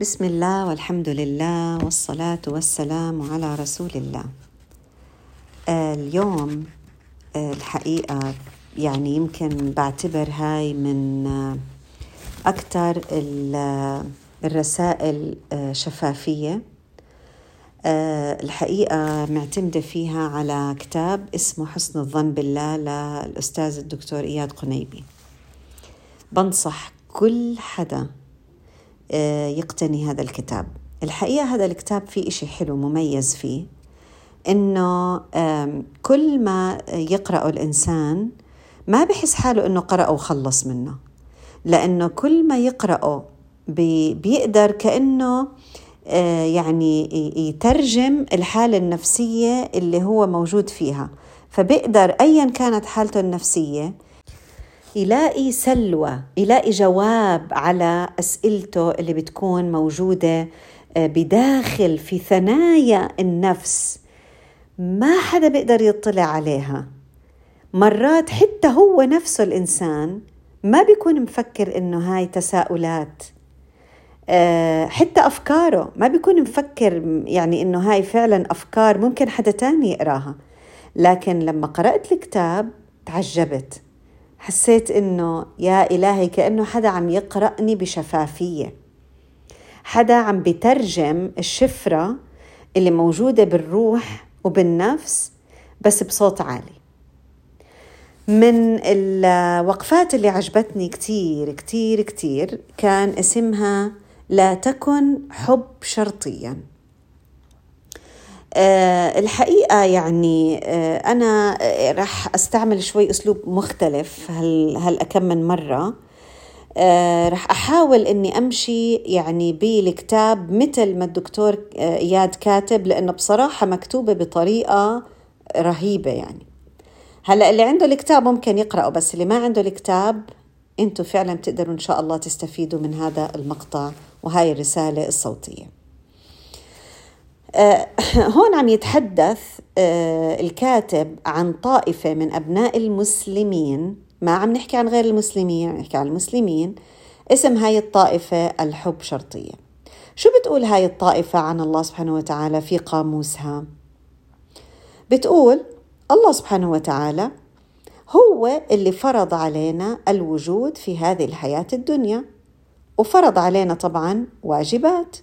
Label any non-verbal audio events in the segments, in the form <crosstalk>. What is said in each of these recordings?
بسم الله والحمد لله والصلاة والسلام على رسول الله. اليوم الحقيقة يعني يمكن بعتبر هاي من أكثر الرسائل شفافية الحقيقة معتمدة فيها على كتاب اسمه حسن الظن بالله للأستاذ الدكتور إياد قنيبي بنصح كل حدا يقتني هذا الكتاب. الحقيقة هذا الكتاب فيه إشي حلو مميز فيه إنه كل ما يقرأه الإنسان ما بحس حاله إنه قرأ وخلص منه لأنه كل ما يقرأه بيقدر كأنه آه، يعني يترجم الحالة النفسية اللي هو موجود فيها. فبيقدر أيا كانت حالته النفسية يلاقي سلوى يلاقي جواب على أسئلته اللي بتكون موجودة آه، بداخل في ثنايا النفس. ما حدا بيقدر يطلع عليها. مرات حتى هو نفسه الإنسان ما بيكون مفكر إنه هاي تساؤلات. آه، حتى أفكاره ما بيكون مفكر يعني إنه هاي فعلا أفكار ممكن حدا تاني يقراها. لكن لما قرأت الكتاب تعجبت. حسيت إنه يا إلهي كأنه حدا عم يقرأني بشفافية. حدا عم بترجم الشفرة اللي موجودة بالروح وبالنفس بس بصوت عالي. من الوقفات اللي عجبتني كتير كتير كتير كان اسمها لا تكن حب شرطيا. الحقيقة يعني أه أنا آه، راح أستعمل شوي أسلوب مختلف هل, هل أكم من مرة. راح أحاول أني أمشي يعني بالكتاب مثل ما الدكتور آه، إياد كاتب لأنه بصراحة مكتوبة بطريقة رهيبة يعني. هلأ اللي عنده الكتاب ممكن يقرأه بس اللي ما عنده الكتاب أنتم فعلا بتقدروا إن شاء الله تستفيدوا من هذا المقطع وهاي الرسالة الصوتية. آه، <clears throat> هون عم يتحدث آه، الكاتب عن طائفة من أبناء المسلمين ما عم نحكي عن غير المسلمين عم نحكي عن المسلمين اسم هاي الطائفة الحب شرطية. شو بتقول هاي الطائفة عن الله سبحانه وتعالى في قاموسها؟ بتقول الله سبحانه وتعالى هو اللي فرض علينا الوجود في هذه الحياة الدنيا وفرض علينا طبعا واجبات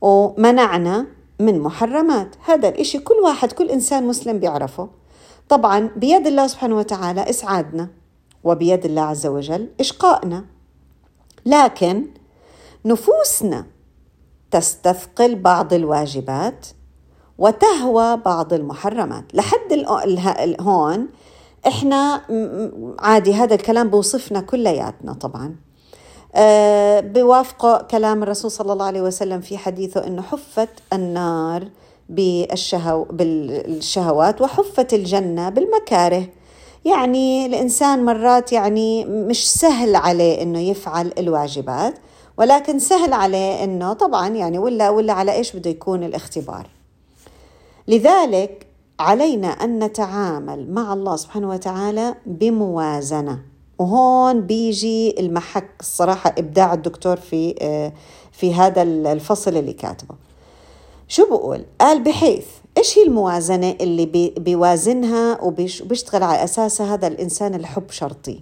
ومنعنا من محرمات. هذا الإشي كل واحد كل إنسان مسلم بيعرفه. طبعا بيد الله سبحانه وتعالى إسعادنا وبيد الله عز وجل إشقائنا. لكن نفوسنا تستثقل بعض الواجبات وتهوى بعض المحرمات. لحد هون إحنا عادي هذا الكلام بوصفنا كلياتنا طبعا. آه، بوافق كلام الرسول صلى الله عليه وسلم في حديثه انه حفت النار بالشهو بالشهوات وحفت الجنة بالمكاره. يعني الإنسان مرات يعني مش سهل عليه إنه يفعل الواجبات ولكن سهل عليه إنه طبعا يعني ولا ولا على إيش بده يكون الاختبار. لذلك علينا أن نتعامل مع الله سبحانه وتعالى بموازنة. وهون بيجي المحك الصراحة إبداع الدكتور في آه، في هذا الفصل اللي كاتبه. شو بقول؟ قال بحيث إيش هي الموازنة اللي بيوازنها وبيشتغل على أساسها هذا الإنسان الحب شرطي؟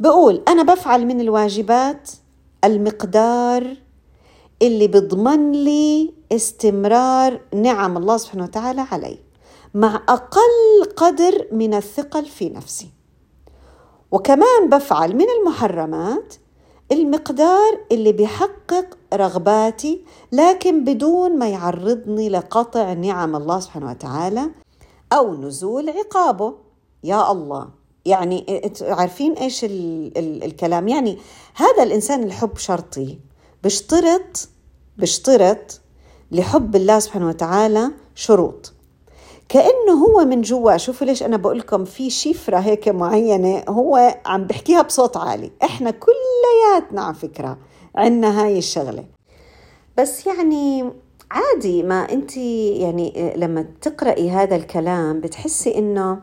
بقول أنا بفعل من الواجبات المقدار اللي بضمن لي استمرار نعم الله سبحانه وتعالى علي مع أقل قدر من الثقل في نفسي. وكمان بفعل من المحرمات المقدار اللي بيحقق رغباتي لكن بدون ما يعرضني لقطع نعم الله سبحانه وتعالى أو نزول عقابه. يا الله. يعني عارفين إيش ال ال الكلام؟ يعني هذا الإنسان الحب شرطي. بيشترط بيشترط لحب الله سبحانه وتعالى شروط. كأنه هو من جوا. شوفوا ليش أنا بقول لكم في شفرة هيك معينة هو عم بحكيها بصوت عالي. إحنا كلياتنا على فكرة عندنا هاي الشغلة. بس يعني عادي ما أنت يعني لما تقرأي هذا الكلام بتحسي إنه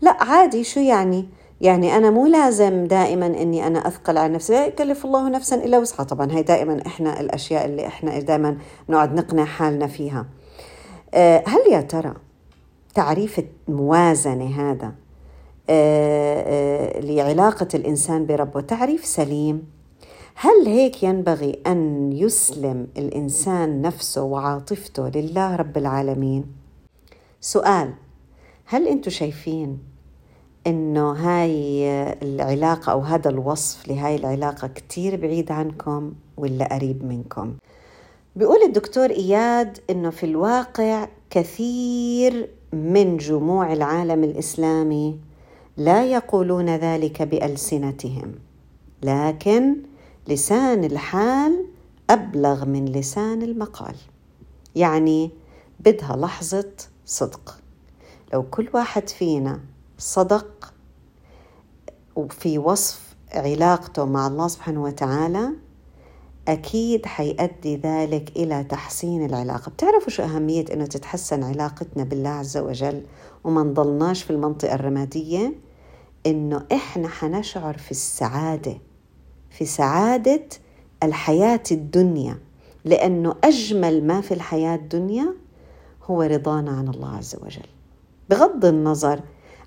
لا عادي. شو يعني؟ يعني أنا مو لازم دائما إني أنا أثقل على نفسي. لا يكلف الله نفسا إلا وسعها. طبعا هي دائما إحنا الأشياء اللي إحنا دائما نقعد نقنع حالنا فيها. آه، هل يا ترى تعريف الموازنة هذا آه، آه، لعلاقة الإنسان بربه تعريف سليم هل هيك ينبغي أن يسلم الإنسان نفسه وعاطفته لله رب العالمين؟ سؤال هل أنتم شايفين إنه هاي العلاقة أو هذا الوصف لهاي العلاقة كتير بعيد عنكم ولا قريب منكم؟ بيقول الدكتور إياد إنه في الواقع كثير من جموع العالم الإسلامي لا يقولون ذلك بألسنتهم لكن لسان الحال أبلغ من لسان المقال. يعني بدها لحظة صدق. لو كل واحد فينا صدق وفي وصف علاقته مع الله سبحانه وتعالى أكيد حيؤدي ذلك إلى تحسين العلاقة. بتعرفوا شو أهمية أنه تتحسن علاقتنا بالله عز وجل وما نضلناش في المنطقة الرمادية؟ أنه إحنا حنشعر في السعادة في سعادة الحياة الدنيا. لأنه أجمل ما في الحياة الدنيا هو رضانا عن الله عز وجل. بغض النظر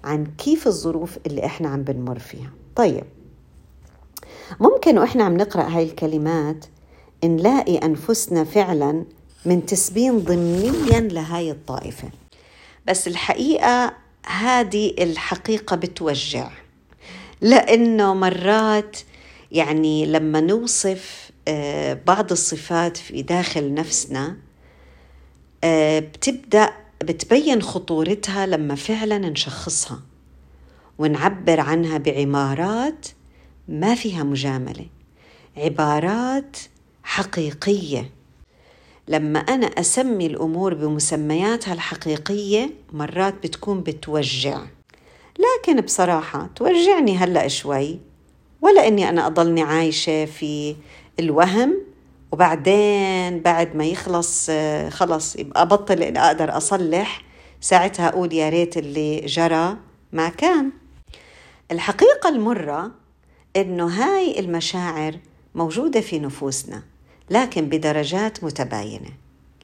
عن كيف الظروف اللي إحنا عم بنمر فيها. طيب ممكن وإحنا عم نقرأ هاي الكلمات نلاقي أنفسنا فعلا من تسبين ضمنيا لهاي الطائفة. بس الحقيقة هذه الحقيقة بتوجع. لأنه مرات يعني لما نوصف آه، بعض الصفات في داخل نفسنا آه، بتبدأ بتبين خطورتها لما فعلا نشخصها ونعبر عنها بعمارات ما فيها مجاملة. عبارات حقيقية. لما أنا أسمي الأمور بمسمياتها الحقيقية مرات بتكون بتوجع. لكن بصراحة توجعني هلأ شوي ولا إني أنا أضلني عايشة في الوهم وبعدين بعد ما يخلص خلص يبقى أبطل إني أقدر أصلح ساعتها أقول يا ريت اللي جرى ما كان. الحقيقة المرة إنه هاي المشاعر موجودة في نفوسنا. لكن بدرجات متباينة.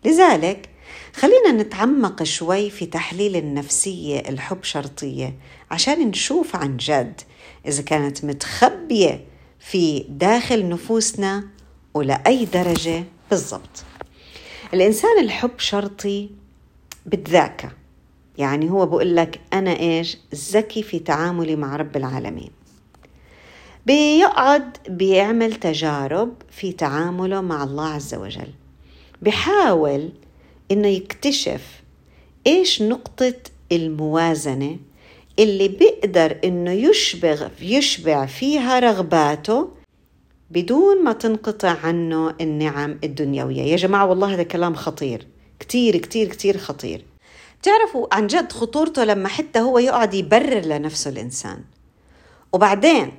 لذلك خلينا نتعمق شوي في تحليل النفسية الحب شرطية عشان نشوف عن جد إذا كانت متخبية في داخل نفوسنا ولأي درجة بالضبط. الإنسان الحب شرطي بتذاكى يعني هو بقول لك أنا إيش؟ ذكي في تعاملي مع رب العالمين. بيقعد بيعمل تجارب في تعامله مع الله عز وجل. بحاول إنه يكتشف إيش نقطة الموازنة اللي بيقدر إنه يشبع يشبع فيها رغباته بدون ما تنقطع عنه النعم الدنيوية. يا جماعة والله هذا كلام خطير. كتير كتير كتير خطير. تعرفوا عن جد خطورته لما حتى هو يقعد يبرر لنفسه الإنسان. وبعدين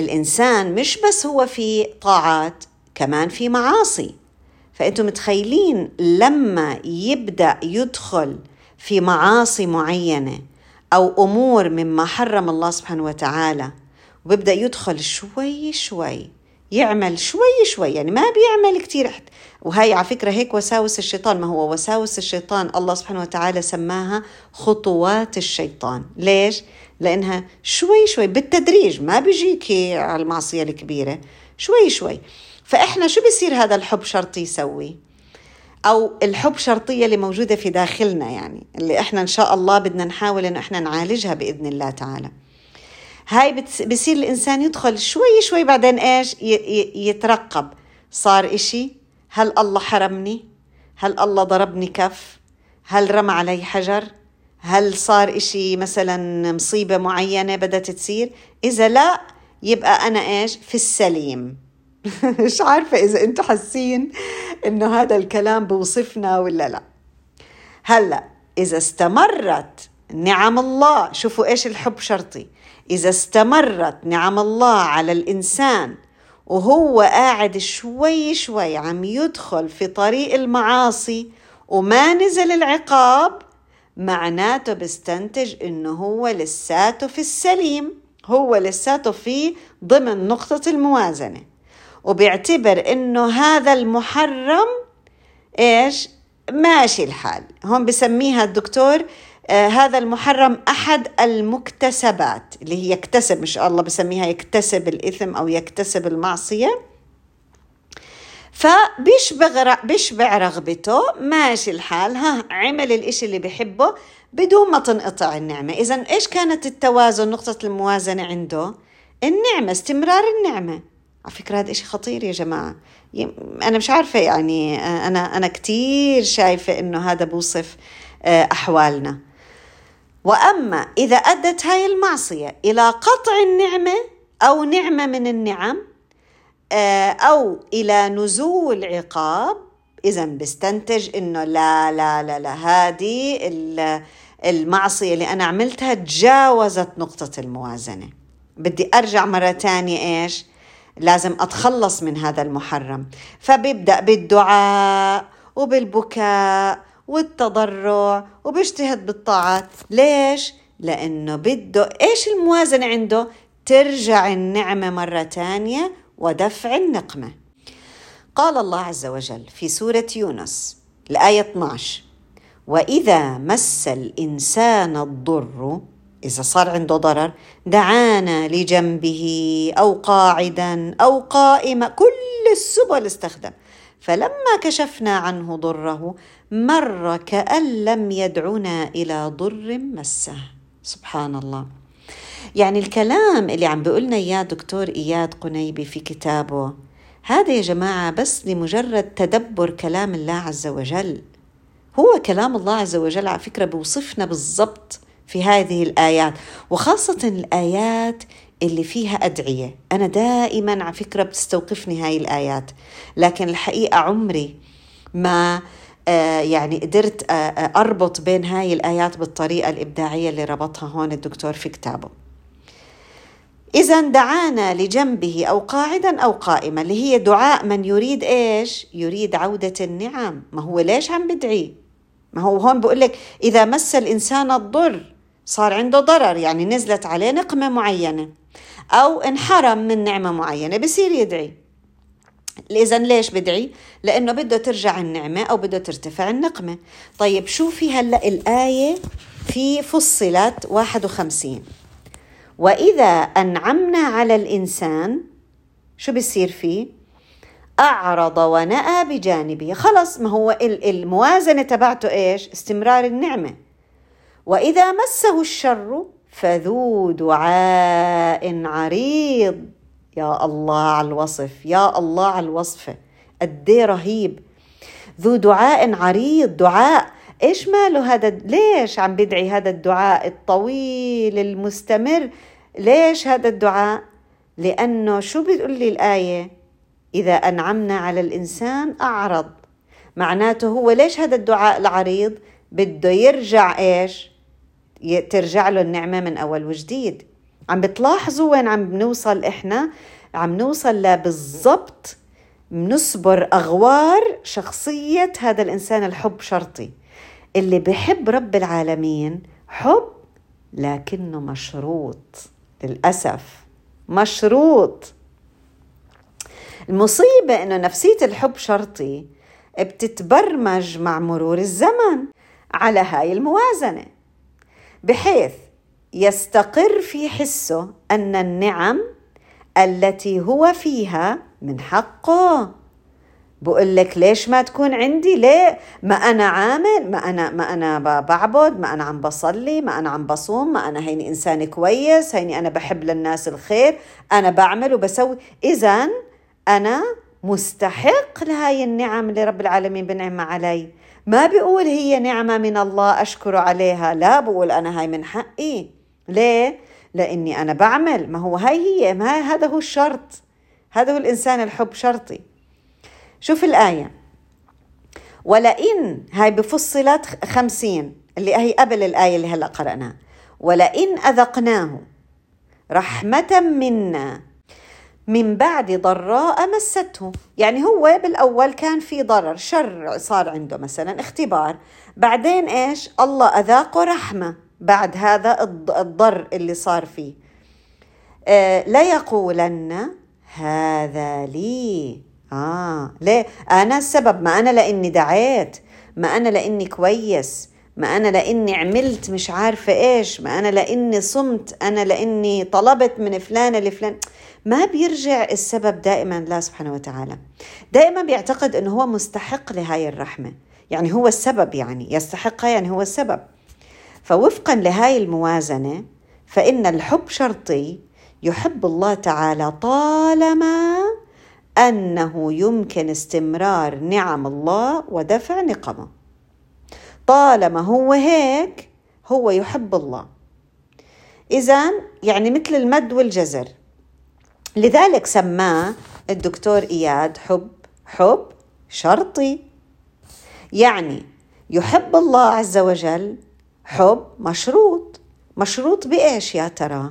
الإنسان مش بس هو في طاعات كمان في معاصي. فأنتم متخيلين لما يبدأ يدخل في معاصي معينة أو أمور مما حرم الله سبحانه وتعالى وبيبدأ يدخل شوي شوي يعمل شوي شوي يعني ما بيعمل كتير وهي على فكرة هيك وساوس الشيطان. ما هو وساوس الشيطان؟ الله سبحانه وتعالى سماها خطوات الشيطان. ليش؟ لأنها شوي شوي بالتدريج ما بيجيك على المعصية الكبيرة. شوي شوي. فإحنا شو بيصير هذا الحب شرطي يسوي؟ أو الحب شرطية اللي موجودة في داخلنا يعني اللي إحنا إن شاء الله بدنا نحاول إنه إحنا نعالجها بإذن الله تعالى. هاي بصير الإنسان يدخل شوي شوي بعدين إيش؟ يترقب. صار إشي هل الله حرمني؟ هل الله ضربني كف؟ هل رمى علي حجر؟ هل صار إشي مثلا مصيبة معينة بدأت تصير؟ إذا لا يبقى أنا إيش؟ في السليم. <laughs> مش عارفة إذا أنتم حاسين إنه هذا الكلام بوصفنا ولا لا. هلأ إذا استمرت نعم الله. شوفوا إيش الحب شرطي. إذا استمرت نعم الله على الإنسان وهو قاعد شوي شوي عم يدخل في طريق المعاصي وما نزل العقاب معناته بستنتج إنه هو لساته في السليم هو لساته في ضمن نقطة الموازنة. وبيعتبر إنه هذا المحرم إيش؟ ماشي الحال. هون بسميها الدكتور هذا المحرم أحد المكتسبات اللي هي يكتسب مش الله بسميها يكتسب الإثم أو يكتسب المعصية. فبيشبع بيشبع رغبته ماشي الحال ها عمل الإشي اللي بحبه بدون ما تنقطع النعمة. إذا إيش كانت التوازن نقطة الموازنة عنده؟ النعمة استمرار النعمة. على فكرة هذا إشي خطير يا جماعة. أنا مش عارفة يعني أنا أنا كتير شايفة إنه هذا بوصف آه، أحوالنا. وأما إذا أدت هاي المعصية إلى قطع النعمة أو نعمة من النعم آه، أو إلى نزول عقاب إذا بستنتج إنه لا لا لا لا هذه المعصية اللي أنا عملتها تجاوزت نقطة الموازنة. بدي أرجع مرة تانية إيش؟ لازم أتخلص من هذا المحرم. فبيبدأ بالدعاء وبالبكاء والتضرع وبيجتهد بالطاعات ليش؟ لأنه بده إيش الموازنة عنده؟ ترجع النعمة مرة تانية ودفع النقمة قال الله عز وجل في سورة يونس الآية 12 وإذا مس الإنسان الضر إذا صار عنده ضرر دعانا لجنبه أو قاعدا أو قائما كل السبل استخدم فلما كشفنا عنه ضره مر كأن لم يدعنا إلى ضر مسه. سبحان الله يعني الكلام اللي عم بيقولنا إياه دكتور إياد قنيبي في كتابه هذا يا جماعة بس لمجرد تدبر كلام الله عز وجل. هو كلام الله عز وجل على فكرة بيوصفنا بالضبط في هذه الآيات وخاصة الآيات اللي فيها أدعية. أنا دائما على فكرة بتستوقفني هاي الآيات لكن الحقيقة عمري ما يعني قدرت آه، آه، أربط بين هاي الآيات بالطريقة الإبداعية اللي ربطها هون الدكتور في كتابه إذا دعانا لجنبه أو قاعدا أو قائما اللي هي دعاء من يريد إيش؟ يريد عودة النعم ما هو ليش عم بدعي؟ ما هو هون بقول لك إذا مس الإنسان الضر صار عنده ضرر يعني نزلت عليه نقمة معينة أو انحرم من نعمة معينة بصير يدعي إذا ليش بدعي؟ لأنه بده ترجع النعمة أو بده ترتفع النقمة طيب شوفي هلأ الآية في فصلت 51 وإذا أنعمنا على الإنسان شو بيصير فيه؟ أعرض ونأى بجانبه خلص ما هو الموازنة تبعته إيش؟ استمرار النعمة وإذا مسه الشر فذو دعاء عريض يا الله على الوصف يا الله على الوصفة قد رهيب. ذو دعاء عريض دعاء. إيش ماله هذا؟ ليش عم بدعي هذا الدعاء الطويل المستمر؟ ليش هذا الدعاء؟ لأنه شو بتقول لي الآية؟ إذا أنعمنا على الإنسان أعرض. معناته هو ليش هذا الدعاء العريض؟ بده يرجع إيش؟ ترجع له النعمة من أول وجديد. عم بتلاحظوا وين عم بنوصل إحنا؟ عم نوصل لبالضبط بنصبر أغوار شخصية هذا الإنسان الحب شرطي. اللي بحب رب العالمين حب لكنه مشروط للأسف مشروط. المصيبة إنه نفسية الحب شرطي بتتبرمج مع مرور الزمن على هاي الموازنة بحيث يستقر في حسه أن النعم التي هو فيها من حقه. بقول لك ليش ما تكون عندي؟ ليه؟ ما أنا عامل ما أنا ما أنا بعبد ما أنا عم بصلي ما أنا عم بصوم ما أنا هيني إنسان كويس هيني أنا بحب للناس الخير أنا بعمل وبسوي. اذا أنا مستحق لهاي النعم اللي رب العالمين بنعمها علي. ما بقول هي نعمة من الله أشكر عليها لا بقول أنا هاي من حقي. ليه؟ لأني أنا بعمل. ما هو هاي هي ما هذا هو الشرط. هذا هو الإنسان الحب شرطي. شوف الآية. ولئن هاي بفصلت خمسين اللي هي قبل الآية اللي هلأ قرأناها. ولئن أذقناه رحمة منا من بعد ضراء مسته. يعني هو بالأول كان في ضرر شر صار عنده مثلا اختبار. بعدين إيش؟ الله أذاقه رحمة. بعد هذا الضر اللي صار فيه. آه ليقولن هذا لي. آه ليه أنا السبب ما أنا لأني دعيت ما أنا لأني كويس ما أنا لأني عملت مش عارفة إيش ما أنا لأني صمت أنا لأني طلبت من فلانة لفلان. ما بيرجع السبب دائما لا سبحانه وتعالى. دائما بيعتقد أنه هو مستحق لهاي الرحمة. يعني هو السبب يعني يستحقها يعني هو السبب. فوفقا لهاي الموازنة فإن الحب شرطي يحب الله تعالى طالما أنه يمكن استمرار نعم الله ودفع نقمه. طالما هو هيك هو يحب الله. إذا يعني مثل المد والجزر. لذلك سماه الدكتور إياد حب حب شرطي. يعني يحب الله عز وجل حب مشروط. مشروط بإيش يا ترى؟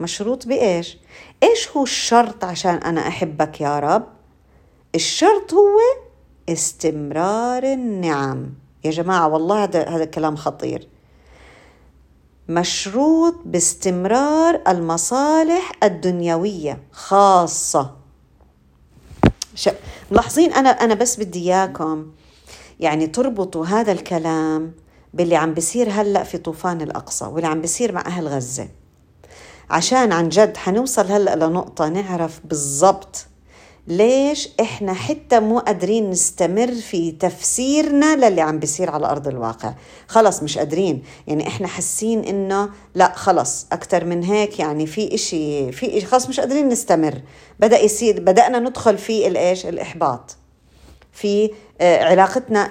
مشروط بإيش؟ إيش هو الشرط عشان أنا أحبك يا رب؟ الشرط هو استمرار النعم. يا جماعة والله هذا هذا كلام خطير. مشروط باستمرار المصالح الدنيوية خاصة. ملاحظين أنا أنا بس بدي إياكم يعني تربطوا هذا الكلام باللي عم بيصير هلأ في طوفان الأقصى واللي عم بيصير مع أهل غزة. عشان عن جد حنوصل هلأ لنقطة نعرف بالضبط ليش إحنا حتى مو قادرين نستمر في تفسيرنا للي عم بيصير على أرض الواقع. خلص مش قادرين. يعني إحنا حاسين إنه لأ خلص أكثر من هيك يعني في إشي في إشي خلص مش قادرين نستمر. بدأ يصير بدأنا ندخل في الايش الإحباط. في علاقتنا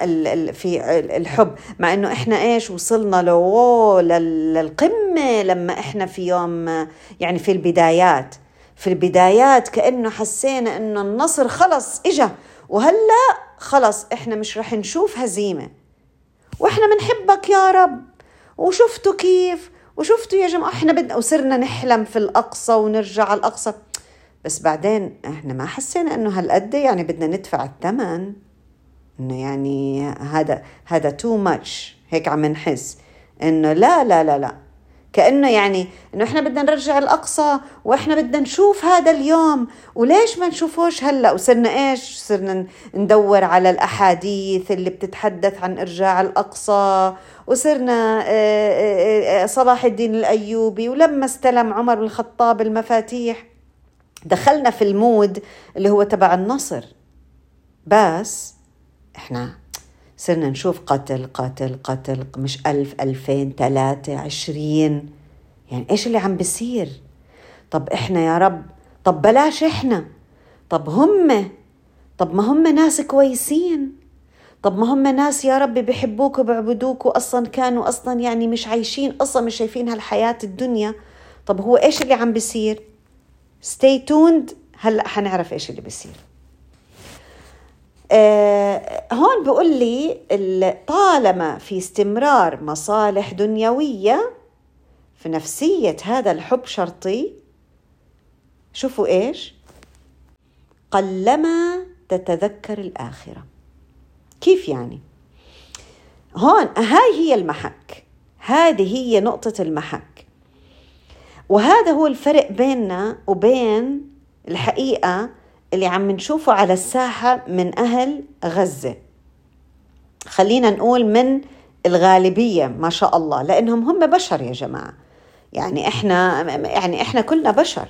في الحب. مع إنه إحنا إيش وصلنا لو للقمة لما إحنا في يوم يعني في البدايات. في البدايات كأنه حسينا إنه النصر خلص إجا. وهلأ خلص إحنا مش رح نشوف هزيمة. وإحنا بنحبك يا رب. وشفتوا كيف؟ وشفتوا يا جماعة إحنا بدنا وصرنا نحلم في الأقصى ونرجع على الأقصى. بس بعدين إحنا ما حسينا إنه هالقد يعني بدنا ندفع الثمن. إنه يعني هذا هذا تو ماتش هيك عم نحس. إنه لا لا لا لا. كأنه يعني إنه إحنا بدنا نرجع الأقصى وإحنا بدنا نشوف هذا اليوم. وليش ما نشوفوش هلأ؟ وصرنا إيش؟ صرنا ندور على الأحاديث اللي بتتحدث عن إرجاع الأقصى. وصرنا آه، آه، آه، صلاح الدين الأيوبي ولما استلم عمر بن الخطاب المفاتيح دخلنا في المود اللي هو تبع النصر. بس إحنا صرنا نشوف قتل قتل قتل مش ألف ألفين ثلاثة عشرين. يعني إيش اللي عم بيصير؟ طب إحنا يا رب طب بلاش إحنا. طب هم طب ما هم ناس كويسين. طب ما هم ناس يا رب بيحبوك وبيعبدوك واصلا كانوا أصلا يعني مش عايشين أصلا مش شايفين هالحياة الدنيا. طب هو إيش اللي عم بيصير؟ Stay tuned. هلأ حنعرف إيش اللي بيصير. آه هون بقول لي طالما في استمرار مصالح دنيوية في نفسية هذا الحب شرطي شوفوا إيش؟ قلما تتذكر الآخرة. كيف يعني؟ هون هاي هي المحك. هذه هي نقطة المحك. وهذا هو الفرق بيننا وبين الحقيقة اللي عم نشوفه على الساحة من أهل غزة. خلينا نقول من الغالبية ما شاء الله لأنهم هم بشر يا جماعة. يعني إحنا يعني إحنا كلنا بشر.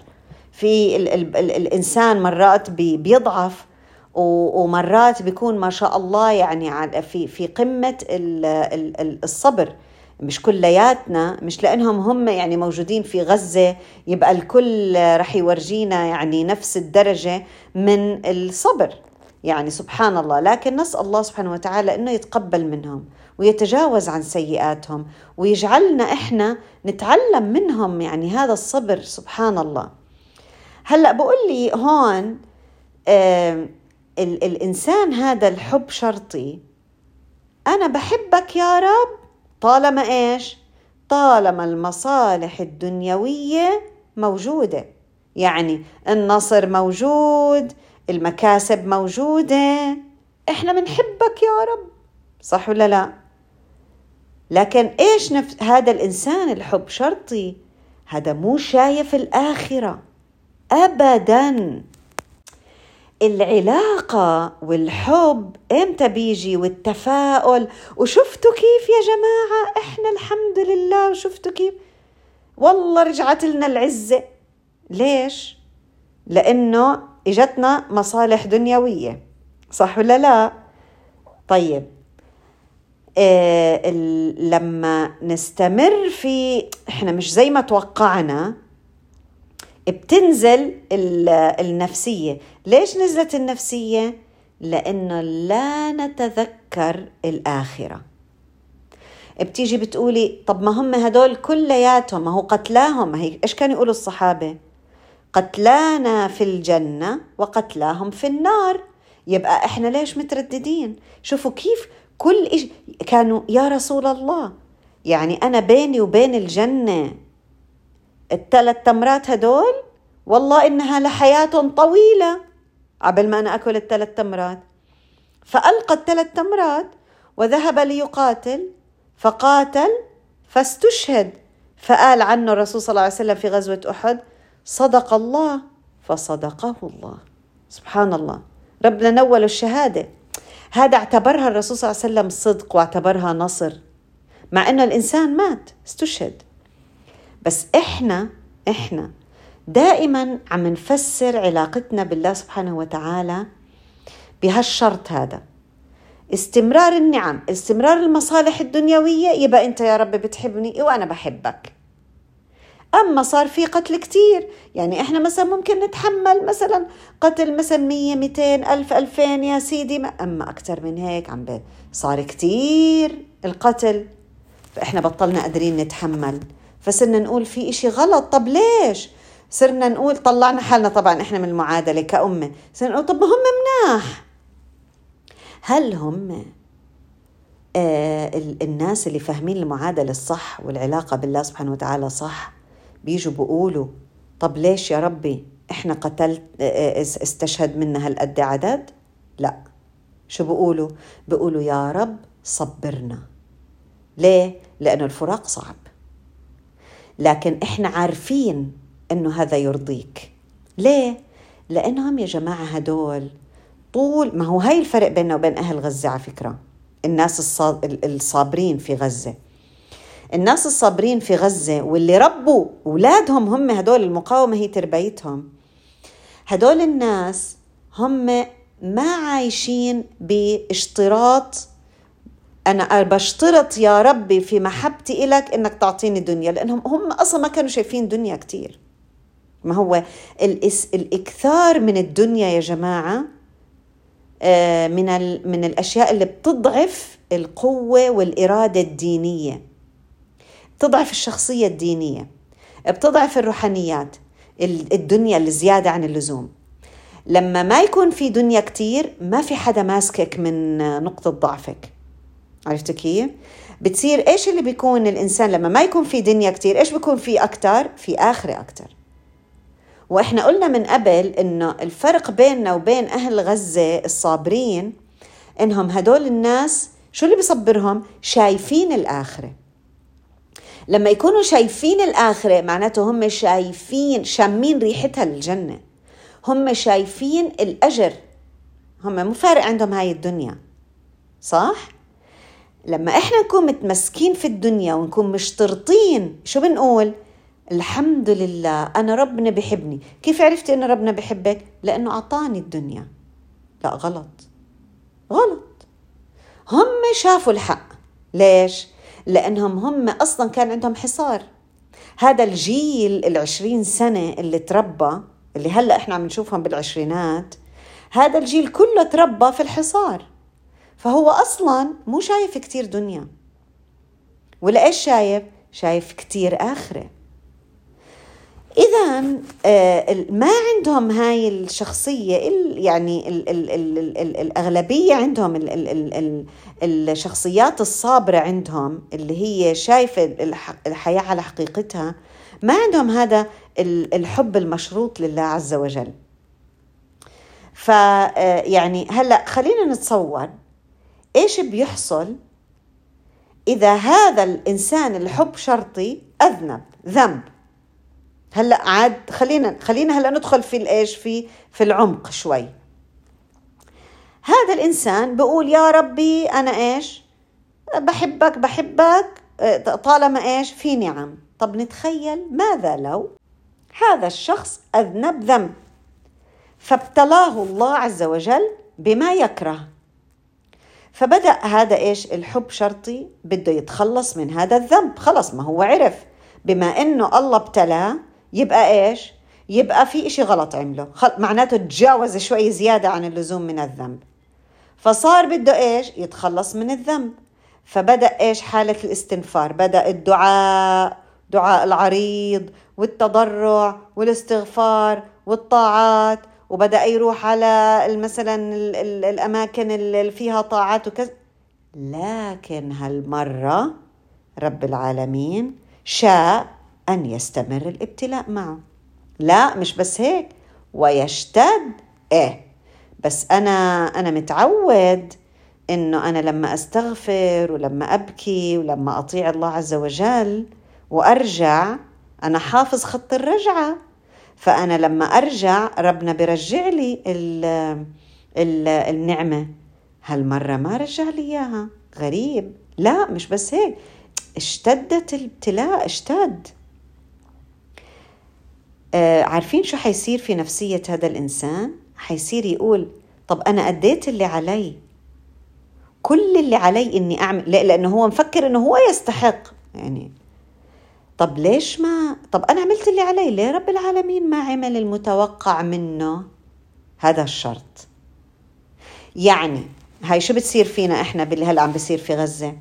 في ال ال ال الإنسان مرات بيضعف ومرات بيكون ما شاء الله يعني في في قمة الصبر. مش كلياتنا مش لأنهم هم يعني موجودين في غزة يبقى الكل رح يورجينا يعني نفس الدرجة من الصبر. يعني سبحان الله لكن نسأل الله سبحانه وتعالى إنه يتقبل منهم ويتجاوز عن سيئاتهم ويجعلنا إحنا نتعلم منهم يعني هذا الصبر. سبحان الله هلأ بقول لي هون آه الإنسان هذا الحب شرطي. أنا بحبك يا رب طالما إيش؟ طالما المصالح الدنيوية موجودة. يعني النصر موجود المكاسب موجودة. إحنا بنحبك يا رب صح ولا لا؟ لكن إيش نفس هذا الإنسان الحب شرطي هذا مو شايف الآخرة. أبدا. العلاقة والحب إمتى بيجي؟ والتفاؤل. وشفتوا كيف يا جماعة؟ إحنا الحمد لله وشفتوا كيف. والله رجعت لنا العزة. ليش؟ لأنه إجتنا مصالح دنيوية. صح ولا لا؟ طيب. إيه لما نستمر في إحنا مش زي ما توقعنا بتنزل النفسية. ليش نزلت النفسية؟ لأنه لا نتذكر الآخرة. بتيجي بتقولي طب ما هم هدول كلياتهم ما هو قتلاهم. ما هي إيش كانوا يقولوا الصحابة؟ قتلانا في الجنة وقتلاهم في النار. يبقى إحنا ليش مترددين؟ شوفوا كيف كل إيش كانوا يا رسول الله. يعني أنا بيني وبين الجنة الثلاث تمرات هدول والله إنها لحياة طويلة قبل ما أنا أكل الثلاث تمرات. فألقى الثلاث تمرات وذهب ليقاتل فقاتل فاستشهد. فقال عنه الرسول صلى الله عليه وسلم في غزوة أحد صدق الله فصدقه الله. سبحان الله. ربنا نول الشهادة. هذا اعتبرها الرسول صلى الله عليه وسلم صدق واعتبرها نصر مع أن الإنسان مات استشهد. بس إحنا إحنا دائما عم نفسر علاقتنا بالله سبحانه وتعالى بهالشرط هذا. استمرار النعم استمرار المصالح الدنيوية يبقى أنت يا رب بتحبني وأنا بحبك. أما صار في قتل كتير يعني إحنا مثلا ممكن نتحمل مثلا قتل مثلا مية ميتين ألف ألفين يا سيدي. أما أكثر من هيك عم صار كتير القتل. فإحنا بطلنا قادرين نتحمل. فصرنا نقول في إشي غلط. طب ليش؟ صرنا نقول طلعنا حالنا. طبعا إحنا من المعادلة كأمة. صرنا نقول طب ما هم مناح. هل هم آه الناس اللي فاهمين المعادلة الصح والعلاقة بالله سبحانه وتعالى صح بيجوا بيقولوا طب ليش يا ربي إحنا قتلت استشهد منا هالقد عدد؟ لا. شو بيقولوا؟ بيقولوا يا رب صبرنا. ليه؟ لأنه الفراق صعب. لكن إحنا عارفين إنه هذا يرضيك. ليه؟ لأنهم يا جماعة هدول طول ما هو هاي الفرق بيننا وبين أهل غزة على فكرة. الناس الصابرين في غزة. الناس الصابرين في غزة واللي ربوا أولادهم هم هدول المقاومة هي تربيتهم. هدول الناس هم ما عايشين باشتراط أنا بشترط يا ربي في محبتي إلك إنك تعطيني دنيا لأنهم هم أصلا ما كانوا شايفين دنيا كتير. ما هو الإكثار من الدنيا يا جماعة آه، من من الأشياء اللي بتضعف القوة والإرادة الدينية. بتضعف الشخصية الدينية بتضعف الروحانيات الدنيا الزيادة عن اللزوم. لما ما يكون في دنيا كتير ما في حدا ماسكك من نقطة ضعفك. عرفت كيف؟ بتصير إيش اللي بيكون الإنسان لما ما يكون في دنيا كتير إيش بيكون في أكتر؟ في آخرة أكتر وإحنا قلنا من قبل إنه الفرق بيننا وبين أهل غزة الصابرين إنهم هدول الناس شو اللي بيصبرهم؟ شايفين الآخرة لما يكونوا شايفين الآخرة معناته هم شايفين شامين ريحتها الجنة هم شايفين الأجر هم مو فارق عندهم هاي الدنيا صح؟ لما إحنا نكون متمسكين في الدنيا ونكون مشترطين شو بنقول؟ الحمد لله أنا ربنا بحبني كيف عرفتي أن ربنا بحبك؟ لأنه أعطاني الدنيا. لا غلط. غلط. هم شافوا الحق. ليش؟ لأنهم هم أصلا كان عندهم حصار. هذا الجيل العشرين سنة اللي تربى اللي هلأ إحنا عم نشوفهم بالعشرينات هذا الجيل كله تربى في الحصار. فهو أصلا مو شايف كتير دنيا. ولا إيش شايف؟ شايف كتير آخرة. اذا آه، ما عندهم هاي الشخصية يعني الأغلبية عندهم الشخصيات الصابرة عندهم اللي هي شايفة الحياة على حقيقتها ما عندهم هذا الحب المشروط لله عز وجل. ف آه، يعني هلأ خلينا نتصور إيش بيحصل إذا هذا الإنسان الحب شرطي؟ أذنب ذنب. هلأ عاد خلينا خلينا هلأ ندخل في الإيش؟ في في العمق شوي. هذا الإنسان بقول يا ربي أنا إيش؟ بحبك بحبك طالما إيش؟ في نعم. طب نتخيل ماذا لو هذا الشخص أذنب ذنب؟ فابتلاه الله عز وجل بما يكره. فبدأ هذا إيش؟ الحب شرطي بده يتخلص من هذا الذنب. خلص ما هو عرف. بما إنه الله ابتلاه يبقى إيش؟ يبقى في إشي غلط عمله. معناته تجاوز شوي زيادة عن اللزوم من الذنب. فصار بده إيش؟ يتخلص من الذنب. فبدأ إيش؟ حالة الاستنفار. بدأ الدعاء دعاء العريض والتضرع والإستغفار والطاعات. وبدأ يروح على مثلا الأماكن اللي فيها طاعات وكذا. لكن هالمرة رب العالمين شاء أن يستمر الابتلاء معه. لا مش بس هيك ويشتد إيه. بس أنا أنا متعود إنه أنا لما أستغفر ولما أبكي ولما أطيع الله عز وجل وأرجع أنا حافظ خط الرجعة. فأنا لما أرجع ربنا برجع لي ال ال النعمة. هالمرة ما رجع لي إياها. غريب. لا مش بس هيك. اشتدت الابتلاء اشتد. آه عارفين شو حيصير في نفسية هذا الإنسان؟ حيصير يقول طب أنا أديت اللي علي. كل اللي علي إني أعمل لأنه هو مفكر إنه هو يستحق. يعني طب ليش ما طب أنا عملت اللي علي ليه رب العالمين ما عمل المتوقع منه هذا الشرط؟ يعني هاي شو بتصير فينا إحنا باللي هلأ عم بصير في غزة؟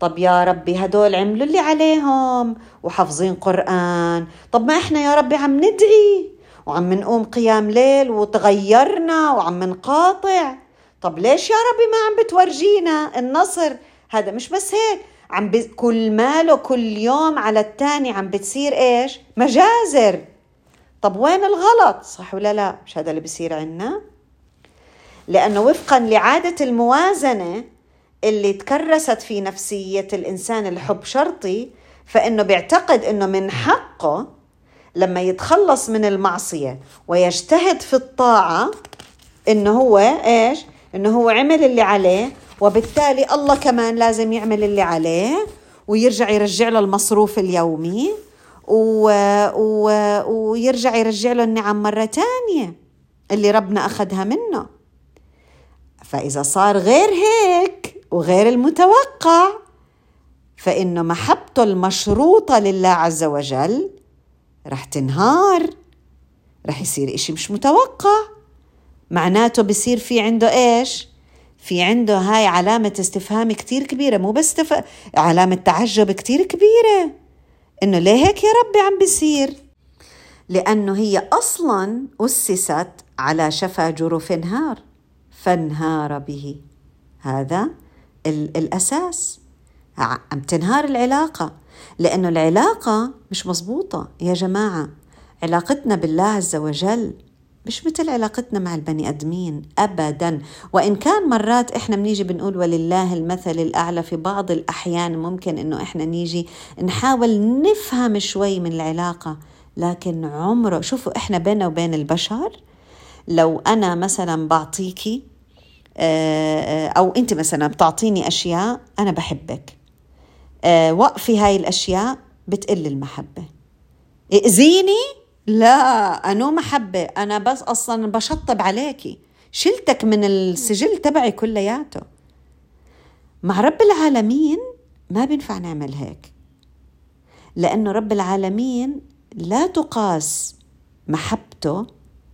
طب يا ربي هدول عملوا اللي عليهم وحافظين قرآن. طب ما إحنا يا ربي عم ندعي وعم نقوم قيام ليل وتغيرنا وعم نقاطع. طب ليش يا ربي ما عم بتورجينا النصر؟ هذا مش بس هيك عم. كل ماله كل يوم على الثاني عم بتصير إيش مجازر طب وين الغلط صح ولا لا مش هذا اللي بصير عنا لأنه وفقا لعادة الموازنة اللي تكرست في نفسية الإنسان الحب شرطي فإنه بيعتقد إنه من حقه لما يتخلص من المعصية ويجتهد في الطاعة إنه هو إيش؟ إنه هو عمل اللي عليه وبالتالي الله كمان لازم يعمل اللي عليه ويرجع يرجع له المصروف اليومي و... و... ويرجع يرجع له النعم مرة تانية اللي ربنا أخذها منه. فإذا صار غير هيك وغير المتوقع فإنه محبته المشروطة لله عز وجل رح تنهار رح يصير إشي مش متوقع. معناته بصير في عنده إيش؟ في عنده هاي علامة استفهام كتير كبيرة مو بس تف... علامة تعجب كتير كبيرة. إنه ليه هيك يا ربي عم بيصير؟ لأنه هي أصلا أسست على شفا جرف نهار فانهار به. هذا الأساس. عم تنهار العلاقة. لأنه العلاقة مش مزبوطة يا جماعة. علاقتنا بالله عز وجل مش مثل علاقتنا مع البني أدمين ابدا. وإن كان مرات إحنا بنيجي بنقول ولله المثل الأعلى في بعض الأحيان ممكن إنه إحنا نيجي نحاول نفهم شوي من العلاقة. لكن عمره شوفوا إحنا بيننا وبين البشر لو أنا مثلا بعطيكي آه، أو أنت مثلا بتعطيني أشياء أنا بحبك. آه، وقفي هاي الأشياء بتقل المحبة. إذيني لا أنا محبة؟ أنا بس أصلا بشطب عليكي شلتك من السجل تبعي كلياته. مع رب العالمين ما بينفع نعمل هيك. لأنه رب العالمين لا تقاس محبته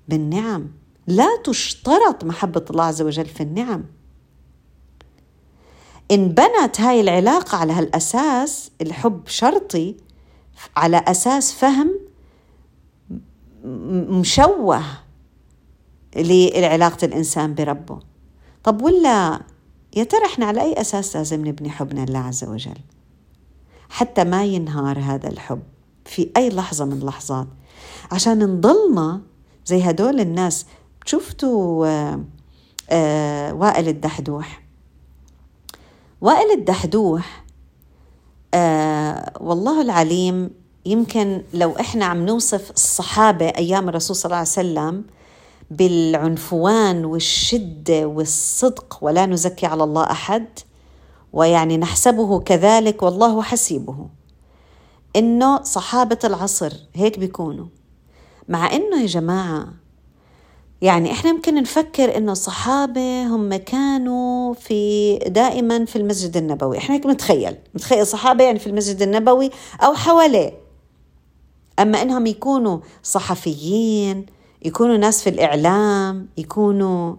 بالنعم. لا تشترط محبة الله عز وجل في النعم. إن بنت هاي العلاقة على هالأساس الحب شرطي على أساس فهم مشوه لعلاقة الإنسان بربه. طب ولا يا ترى إحنا على أي أساس لازم نبني حبنا لله عز وجل؟ حتى ما ينهار هذا الحب في أي لحظة من اللحظات عشان نضلنا زي هدول الناس. شفتوا آه آه وائل الدحدوح؟ وائل الدحدوح آه والله العليم يمكن لو إحنا عم نوصف الصحابة أيام الرسول صلى الله عليه وسلم بالعنفوان والشدة والصدق ولا نزكي على الله أحد ويعني نحسبه كذلك والله حسيبه. إنه صحابة العصر هيك بيكونوا. مع إنه يا جماعة يعني إحنا يمكن نفكر إنه الصحابة هم كانوا في دائما في المسجد النبوي. إحنا هيك نتخيل نتخيل الصحابه يعني في المسجد النبوي أو حواليه. أما إنهم يكونوا صحفيين يكونوا ناس في الإعلام يكونوا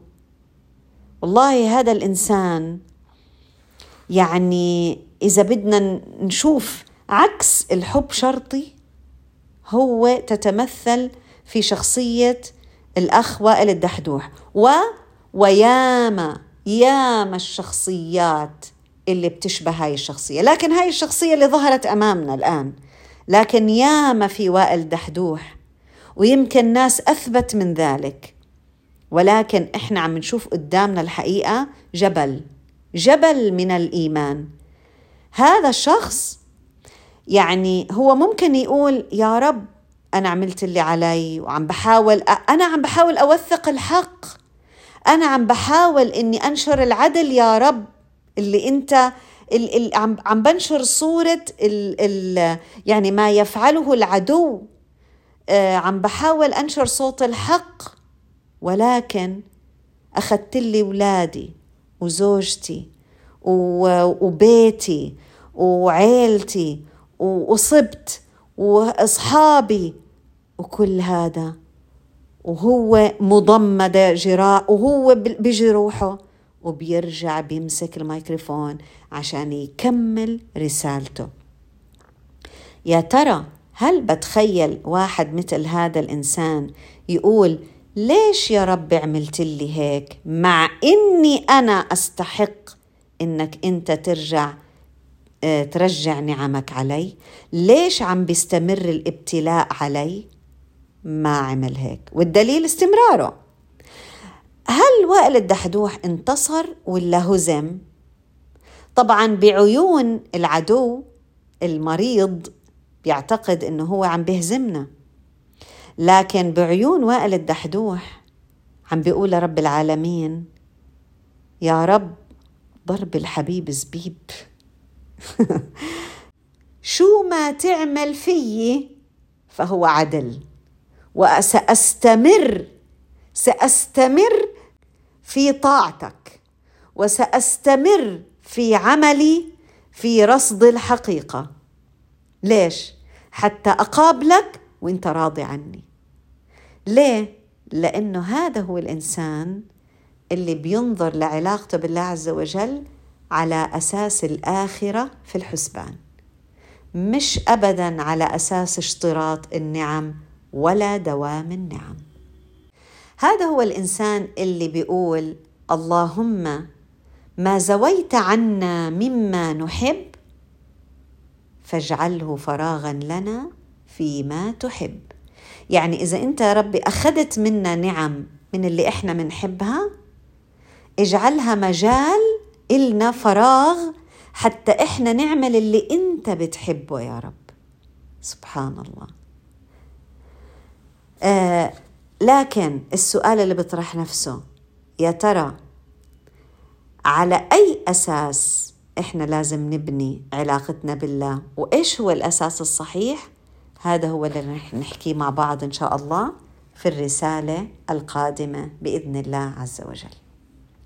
والله هذا الإنسان يعني إذا بدنا نشوف عكس الحب شرطي هو تتمثل في شخصية الأخ وائل الدحدوح. و وياما ياما الشخصيات اللي بتشبه هاي الشخصية. لكن هاي الشخصية اللي ظهرت أمامنا الآن لكن ياما في وائل دحدوح ويمكن ناس أثبت من ذلك. ولكن إحنا عم نشوف قدامنا الحقيقة جبل جبل من الإيمان. هذا الشخص يعني هو ممكن يقول يا رب أنا عملت اللي علي وعم بحاول أنا عم بحاول أوثق الحق. أنا عم بحاول إني أنشر العدل يا رب اللي أنت ال ال عم بنشر صورة ال ال يعني ما يفعله العدو. آه عم بحاول أنشر صوت الحق ولكن أخذت لي ولادي وزوجتي وبيتي وعيلتي وصبت وأصحابي وكل هذا وهو مضمد جراء وهو بجروحه. وبيرجع بيمسك الميكروفون عشان يكمل رسالته. يا ترى هل بتخيل واحد مثل هذا الإنسان يقول ليش يا رب عملت لي هيك مع إني أنا أستحق إنك أنت ترجع آه، ترجع نعمك علي؟ ليش عم بيستمر الابتلاء علي؟ ما عمل هيك. والدليل استمراره. هل وائل الدحدوح انتصر ولا هزم طبعا بعيون العدو المريض بيعتقد إنه هو عم بيهزمنا لكن بعيون وائل الدحدوح عم بيقول لرب العالمين يا رب ضرب الحبيب زبيب. <laughs> شو ما تعمل فيي فهو عدل وسأستمر سأستمر في طاعتك وسأستمر في عملي في رصد الحقيقة ليش؟ حتى أقابلك وأنت راضي عني ليه؟ لأنه هذا هو الإنسان اللي بينظر لعلاقته بالله عز وجل على أساس الآخرة في الحسبان مش ابدا على أساس اشتراط النعم ولا دوام النعم هذا هو الإنسان اللي بيقول اللهم ما زويت عنا مما نحب فاجعله فراغا لنا فيما تحب. يعني إذا أنت يا ربي أخذت منا نعم من اللي إحنا بنحبها اجعلها مجال إلنا فراغ حتى إحنا نعمل اللي أنت بتحبه يا رب. سبحان الله. آه لكن السؤال اللي بيطرح نفسه يا ترى على أي أساس إحنا لازم نبني علاقتنا بالله؟ وإيش هو الأساس الصحيح؟ هذا هو اللي رح نحكيه مع بعض إن شاء الله في الرسالة القادمة بإذن الله عز وجل.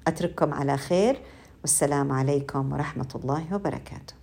أترككم على خير والسلام عليكم ورحمة الله وبركاته.